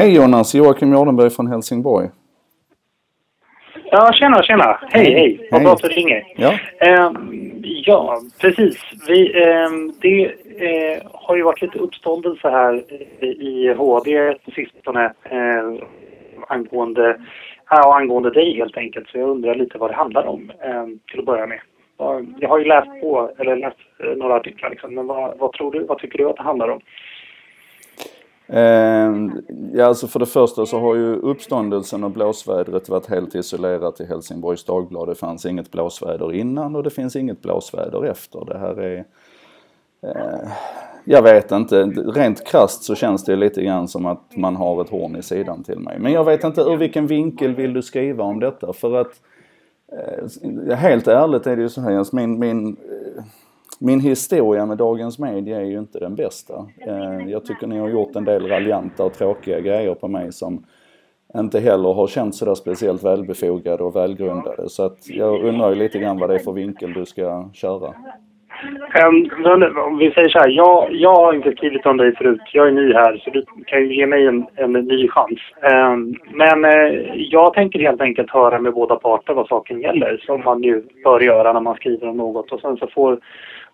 Hej Jonas, Joakim Jardenberg från Helsingborg. Ja, tjena, tjena. Hej, hej. Vad bra att du ringer. Ja. Eh, ja, precis. Vi, eh, det eh, har ju varit lite uppståndelse här i HD på sistone eh, angående, ja, angående dig helt enkelt. Så jag undrar lite vad det handlar om eh, till att börja med. Jag har ju läst på, eller läst eh, några artiklar liksom, men vad, vad tror du, vad tycker du att det handlar om? Eh, ja, alltså för det första så har ju uppståndelsen och blåsvädret varit helt isolerat i Helsingborgs Dagblad. Det fanns inget blåsväder innan och det finns inget blåsväder efter. Det här är... Eh, jag vet inte, rent krast så känns det lite grann som att man har ett horn i sidan till mig. Men jag vet inte ur vilken vinkel vill du skriva om detta? För att eh, helt ärligt är det ju så här, min, min min historia med Dagens Media är ju inte den bästa. Eh, jag tycker ni har gjort en del raljanta och tråkiga grejer på mig som inte heller har känts sådär speciellt välbefogade och välgrundade. Så att jag undrar ju lite grann vad det är för vinkel du ska köra. Um, om vi säger så här, jag, jag har inte skrivit om dig förut. Jag är ny här, så du kan ju ge mig en, en ny chans. Um, men uh, jag tänker helt enkelt höra med båda parter vad saken gäller, som man ju bör göra när man skriver om något. Och sen så får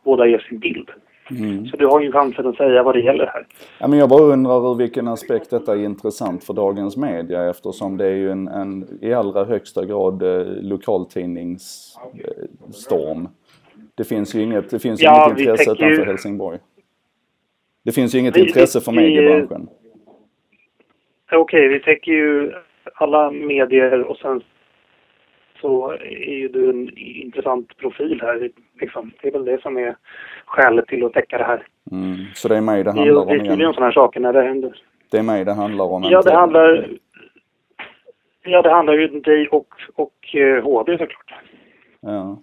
båda ge sin bild. Mm. Så du har ju chansen att säga vad det gäller här. Ja, men jag bara undrar ur vilken aspekt detta är intressant för dagens media eftersom det är ju en, en i allra högsta grad eh, lokaltidningsstorm. Eh, det finns ju inget, det finns ja, inget intresse utanför ju... Helsingborg. Det finns ju inget vi, intresse för mediebranschen. Okej, okay, vi täcker ju alla medier och sen så är ju du en intressant profil här. Liksom. Det är väl det som är skälet till att täcka det här. Mm. Så det är mig det handlar om? Det ju om sådana här saker när det händer. Det är mig det handlar om? Ja, det handlar, ja, det handlar ju om dig och, och HD eh, såklart. Ja.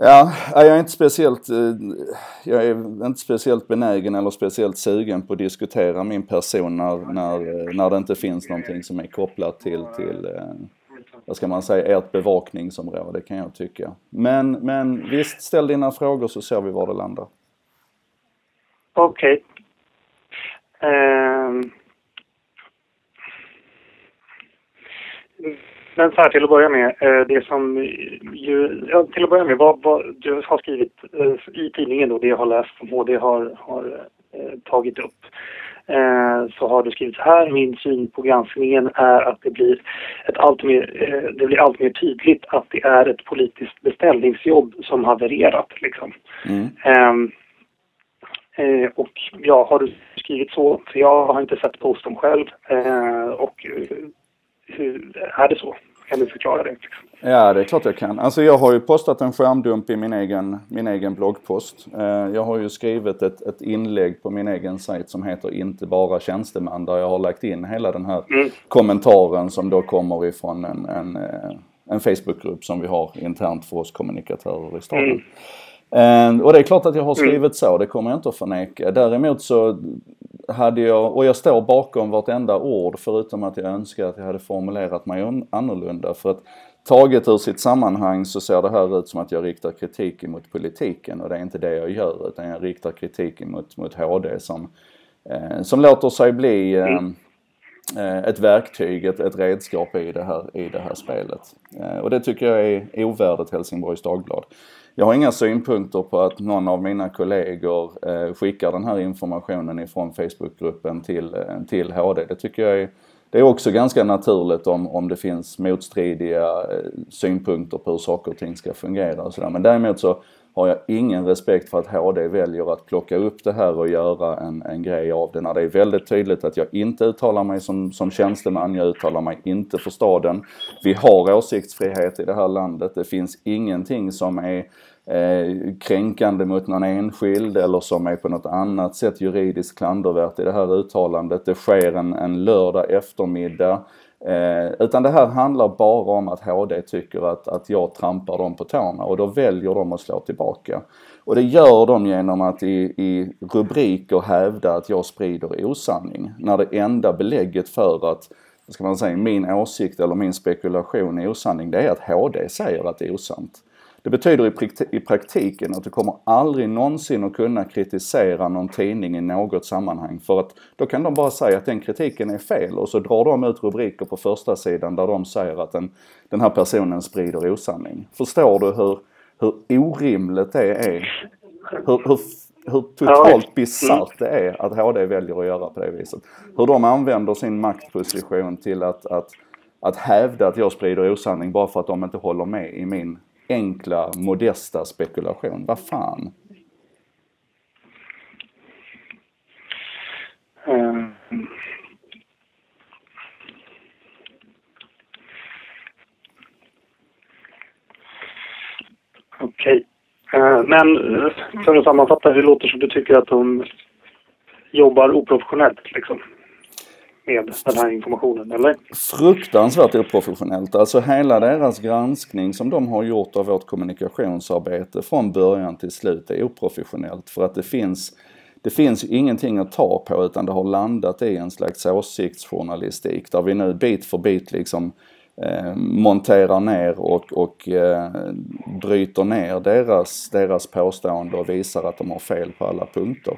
Ja, jag är inte speciellt, eh, jag är inte speciellt benägen eller speciellt sugen på att diskutera min person när, när, när det inte finns någonting som är kopplat till, till eh, vad ska man säga, ert bevakningsområde kan jag tycka. Men, men visst, ställ dina frågor så ser vi var det landar. Okej. Okay. Um... Men så här till att börja med, eh, det som ju, ja, till att börja med, vad, vad du har skrivit eh, i tidningen då, det jag har läst och det har, har eh, tagit upp. Eh, så har du skrivit så här, min syn på granskningen är att det blir, ett allt mer, eh, det blir allt mer tydligt att det är ett politiskt beställningsjobb som havererat. Liksom. Mm. Ehm, eh, och ja, har du skrivit så? För jag har inte sett posten själv. och hur är det så? Kan du förklara det? Ja, det är klart jag kan. Alltså jag har ju postat en skärmdump i min egen, min egen bloggpost. Eh, jag har ju skrivit ett, ett inlägg på min egen sajt som heter Inte bara tjänsteman där jag har lagt in hela den här mm. kommentaren som då kommer ifrån en, en, eh, en Facebookgrupp som vi har internt för oss kommunikatörer i staden. Mm. Eh, och det är klart att jag har mm. skrivit så, det kommer jag inte att förneka. Däremot så hade jag, och jag står bakom vartenda ord förutom att jag önskar att jag hade formulerat mig annorlunda. För att taget ur sitt sammanhang så ser det här ut som att jag riktar kritik mot politiken och det är inte det jag gör utan jag riktar kritik mot, mot HD som, eh, som låter sig bli eh, eh, Eh, ett verktyg, ett, ett redskap i det här, i det här spelet. Eh, och det tycker jag är ovärdigt Helsingborgs Dagblad. Jag har inga synpunkter på att någon av mina kollegor eh, skickar den här informationen ifrån Facebookgruppen till, till HD. Det tycker jag är, det är också ganska naturligt om, om det finns motstridiga synpunkter på hur saker och ting ska fungera och sådär. Men däremot så har jag ingen respekt för att HD väljer att plocka upp det här och göra en, en grej av det när det är väldigt tydligt att jag inte uttalar mig som, som tjänsteman, jag uttalar mig inte för staden. Vi har åsiktsfrihet i det här landet, det finns ingenting som är eh, kränkande mot någon enskild eller som är på något annat sätt juridiskt klandervärt i det här uttalandet. Det sker en, en lördag eftermiddag. Eh, utan det här handlar bara om att HD tycker att, att jag trampar dem på tårna och då väljer de att slå tillbaka. Och det gör de genom att i, i rubriker hävda att jag sprider osanning. När det enda belägget för att, ska man säga, min åsikt eller min spekulation är osanning, det är att HD säger att det är osant. Det betyder i, praktiken att du kommer aldrig någonsin att kunna kritisera någon tidning i något sammanhang. För att då kan de bara säga att den kritiken är fel och så drar de ut rubriker på första sidan där de säger att den, den här personen sprider osanning. Förstår du hur, hur orimligt det är? Hur, hur hur totalt bisarrt det är att HD väljer att göra på det viset. Hur de använder sin maktposition till att, att, att hävda att jag sprider osanning bara för att de inte håller med i min enkla, modesta spekulation. Vad fan? Mm. Okej. Okay. Uh, men eh, för att sammanfatta, det låter som du tycker att de jobbar oprofessionellt liksom med den här informationen, eller? Fruktansvärt oprofessionellt. Alltså hela deras granskning som de har gjort av vårt kommunikationsarbete från början till slut är oprofessionellt för att det finns det finns ingenting att ta på utan det har landat i en slags åsiktsjournalistik där vi nu bit för bit liksom eh, monterar ner och, och eh, bryter ner deras, deras påstående och visar att de har fel på alla punkter.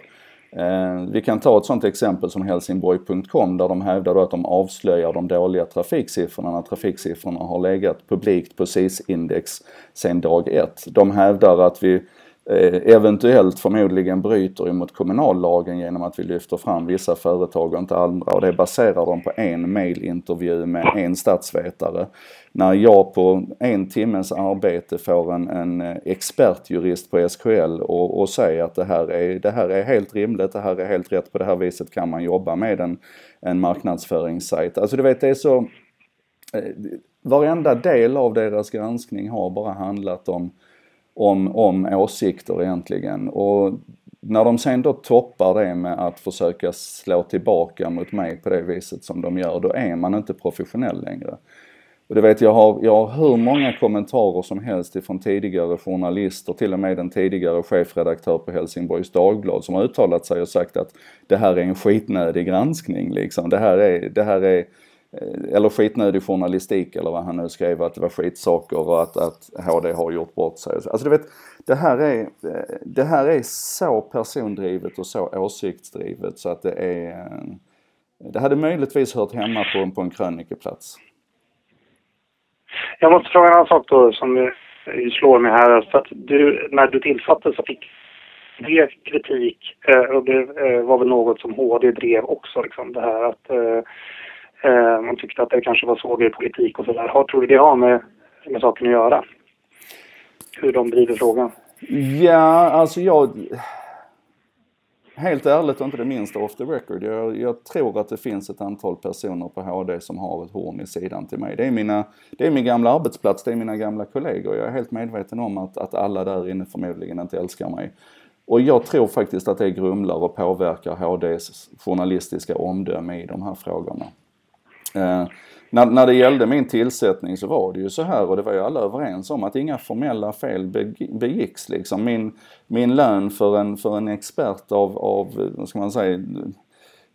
Eh, vi kan ta ett sånt exempel som Helsingborg.com där de hävdar att de avslöjar de dåliga trafiksiffrorna när trafiksiffrorna har legat publikt på SIS-index sedan dag ett. De hävdar att vi Eh, eventuellt förmodligen bryter emot kommunallagen genom att vi lyfter fram vissa företag och inte andra och det baserar de på en mailintervju med en statsvetare. När jag på en timmes arbete får en, en expertjurist på SKL och, och säger att det här, är, det här är helt rimligt, det här är helt rätt, på det här viset kan man jobba med en, en marknadsföringssajt. Alltså du vet det är så, eh, varenda del av deras granskning har bara handlat om om, om åsikter egentligen. Och när de sen då toppar det med att försöka slå tillbaka mot mig på det viset som de gör, då är man inte professionell längre. Och du vet, jag har, jag har hur många kommentarer som helst ifrån tidigare journalister, till och med den tidigare chefredaktör på Helsingborgs Dagblad som har uttalat sig och sagt att det här är en skitnödig granskning liksom. Det här är, det här är Eh, eller skitnödig journalistik eller vad han nu skrev att det var skitsaker och att, att HD har gjort bort sig. Alltså du vet, det här är, eh, det här är så persondrivet och så åsiktsdrivet så att det är, eh, det hade möjligtvis hört hemma på, på en krönikeplats. Jag måste fråga en annan sak då som slår mig här. För att du, när du tillsattes så fick det kritik och det var väl något som HD drev också liksom det här att Eh, man tyckte att det kanske var svårare i politik och sådär. Tror du det har med, med saken att göra? Hur de driver frågan? Ja, alltså jag... Helt ärligt och inte det minsta off the record. Jag, jag, tror att det finns ett antal personer på HD som har ett horn i sidan till mig. Det är, mina, det är min gamla arbetsplats, det är mina gamla kollegor. Jag är helt medveten om att, att alla där inne förmodligen inte älskar mig. Och jag tror faktiskt att det grumlar och påverkar HDs journalistiska omdöme i de här frågorna. Eh, när, när det gällde min tillsättning så var det ju så här och det var ju alla överens om att inga formella fel begicks liksom. Min, min lön för en, för en expert av, av, vad ska man säga,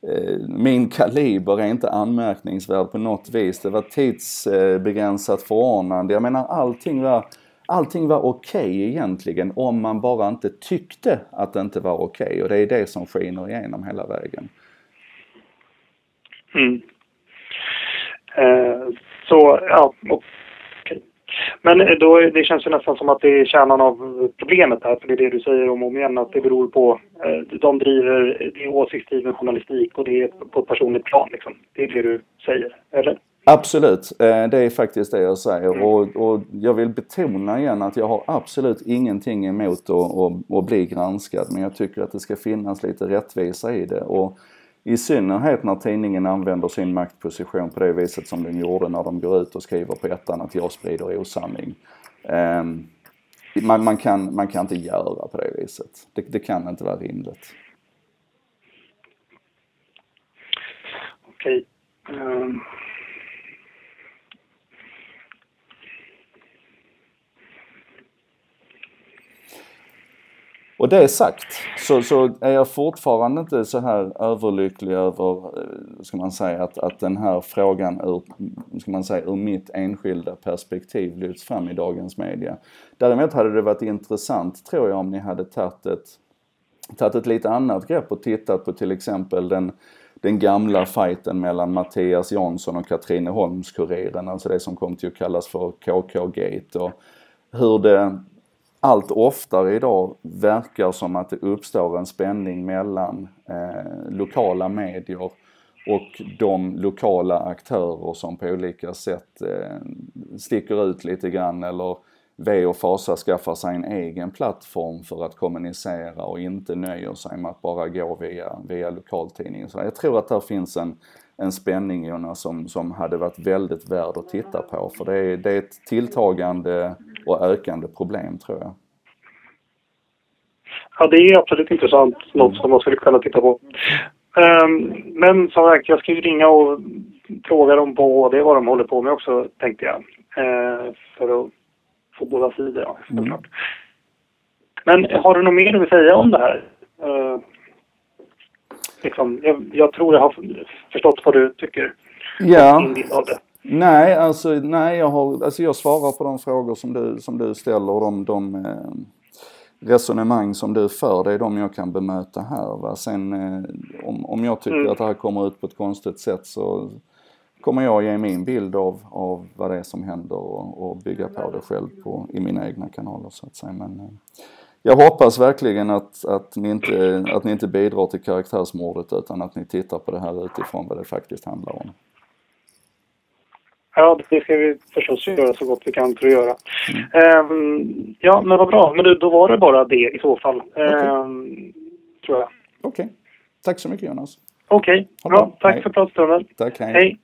eh, min kaliber är inte anmärkningsvärd på något vis. Det var tidsbegränsat förordnande. Jag menar allting var, allting var okej okay egentligen om man bara inte tyckte att det inte var okej okay. och det är det som skiner igenom hela vägen. Mm. Eh, så, ja. Okay. Men då, det känns ju nästan som att det är kärnan av problemet här, för det är det du säger om och om igen, att det beror på, eh, de driver, det är åsiktsdriven journalistik och det är på ett personligt plan liksom. Det är det du säger, eller? Absolut, eh, det är faktiskt det jag säger mm. och, och, jag vill betona igen att jag har absolut ingenting emot att, att, att bli granskad men jag tycker att det ska finnas lite rättvisa i det. Och i synnerhet när tidningen använder sin maktposition på det viset som den gjorde när de går ut och skriver på ettan att jag sprider osanning. Um, man, man, kan, man kan inte göra på det viset. Det, det kan inte vara rimligt. Okej. Okay. Um... Och det sagt så, så är jag fortfarande inte så här överlycklig över, eh, ska man säga, att, att den här frågan ur, ska man säga, ur mitt enskilda perspektiv lyfts fram i dagens media. Däremot hade det varit intressant, tror jag, om ni hade tagit ett, tagit ett lite annat grepp och tittat på till exempel den den gamla fighten mellan Mattias Jansson och Katrineholms-Kuriren, alltså det som kom till att kallas för KK-gate och hur det allt oftare idag verkar som att det uppstår en spänning mellan eh, lokala medier och de lokala aktörer som på olika sätt eh, sticker ut lite grann eller V och fasa skaffar sig en egen plattform för att kommunicera och inte nöjer sig med att bara gå via, via lokaltidningen. Så jag tror att där finns en, en spänning Jonas som, som hade varit väldigt värd att titta på för det är, det är ett tilltagande och ökande problem tror jag. Ja, det är absolut intressant. Något som man skulle kunna titta på. Um, men som sagt, jag ska ju ringa och fråga dem på det vad de håller på med också, tänkte jag. Uh, för att få båda sidor, ja, Mm. Men har du något mer du vill säga om det här? Liksom, jag, jag, tror jag har förstått vad du tycker. Ja. Nej, alltså, nej jag, har, alltså jag svarar på de frågor som du, som du ställer och de, de eh, resonemang som du för, det är de jag kan bemöta här. Va? Sen eh, om, om jag tycker mm. att det här kommer ut på ett konstigt sätt så kommer jag ge min bild av, av vad det är som händer och, och bygga på det själv på, i mina egna kanaler så att säga. Men, eh, jag hoppas verkligen att, att, ni inte, att ni inte bidrar till karaktärsmordet utan att ni tittar på det här utifrån vad det faktiskt handlar om. Ja, det ska vi förstås göra så gott vi kan för att göra. Mm. Um, ja, men vad bra. Men du, då var det bara det i så fall. Okay. Um, tror jag. Okej. Okay. Tack så mycket Jonas. Okej, okay. bra. Tack hej. för pratstunden. Tack, hej. hej.